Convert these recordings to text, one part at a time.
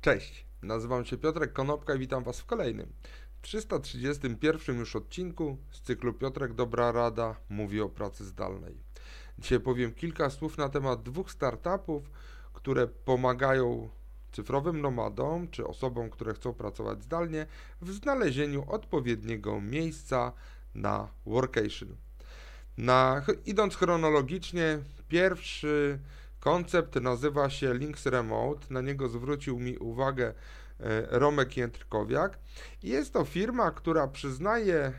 Cześć, nazywam się Piotrek Konopka i witam Was w kolejnym, 331 już odcinku z cyklu Piotrek Dobra Rada mówi o pracy zdalnej. Dzisiaj powiem kilka słów na temat dwóch startupów, które pomagają cyfrowym nomadom czy osobom, które chcą pracować zdalnie w znalezieniu odpowiedniego miejsca na workation. Na, idąc chronologicznie, pierwszy koncept nazywa się Links Remote. Na niego zwrócił mi uwagę e, Romek Jędrkowiak. Jest to firma, która przyznaje e,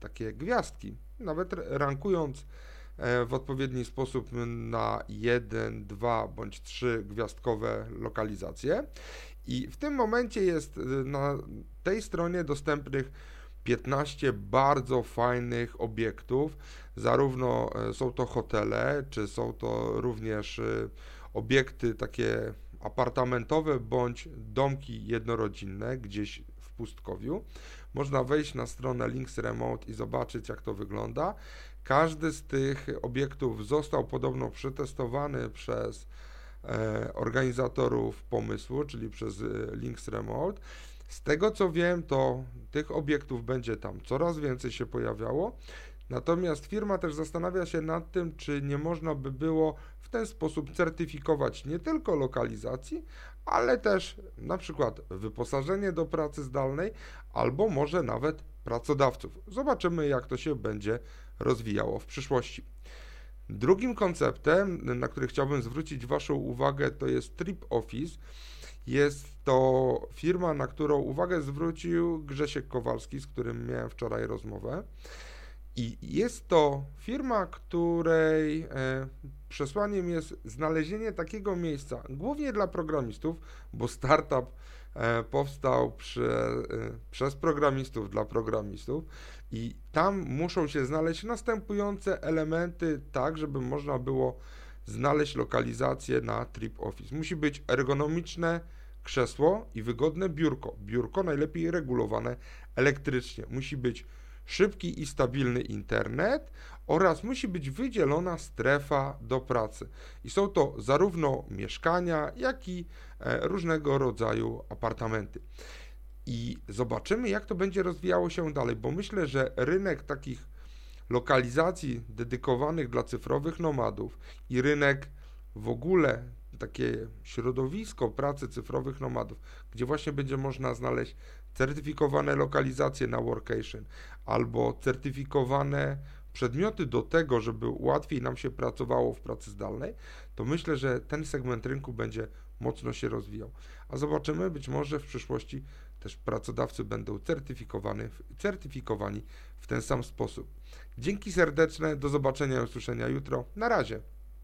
takie gwiazdki, nawet rankując e, w odpowiedni sposób na 1, 2 bądź 3 gwiazdkowe lokalizacje. I w tym momencie jest na tej stronie dostępnych 15 bardzo fajnych obiektów. Zarówno e, są to hotele, czy są to również e, obiekty takie apartamentowe bądź domki jednorodzinne gdzieś w pustkowiu. Można wejść na stronę Links Remote i zobaczyć, jak to wygląda. Każdy z tych obiektów został podobno przetestowany przez e, organizatorów pomysłu, czyli przez Links Remote z tego co wiem, to tych obiektów będzie tam coraz więcej się pojawiało. Natomiast firma też zastanawia się nad tym, czy nie można by było w ten sposób certyfikować nie tylko lokalizacji, ale też na przykład wyposażenie do pracy zdalnej, albo może nawet pracodawców. Zobaczymy, jak to się będzie rozwijało w przyszłości. Drugim konceptem, na który chciałbym zwrócić Waszą uwagę, to jest Trip Office. Jest to firma, na którą uwagę zwrócił Grzesiek Kowalski, z którym miałem wczoraj rozmowę. I jest to firma, której e, przesłaniem jest znalezienie takiego miejsca, głównie dla programistów, bo startup e, powstał przy, e, przez programistów dla programistów i tam muszą się znaleźć następujące elementy, tak żeby można było znaleźć lokalizację na Trip Office. Musi być ergonomiczne, krzesło i wygodne biurko. Biurko najlepiej regulowane elektrycznie. Musi być szybki i stabilny internet oraz musi być wydzielona strefa do pracy. I są to zarówno mieszkania, jak i e, różnego rodzaju apartamenty. I zobaczymy, jak to będzie rozwijało się dalej, bo myślę, że rynek takich lokalizacji dedykowanych dla cyfrowych nomadów i rynek w ogóle takie środowisko pracy cyfrowych nomadów, gdzie właśnie będzie można znaleźć certyfikowane lokalizacje na workation albo certyfikowane przedmioty do tego, żeby łatwiej nam się pracowało w pracy zdalnej, to myślę, że ten segment rynku będzie mocno się rozwijał. A zobaczymy, być może w przyszłości też pracodawcy będą certyfikowani, certyfikowani w ten sam sposób. Dzięki serdeczne, do zobaczenia i usłyszenia jutro. Na razie.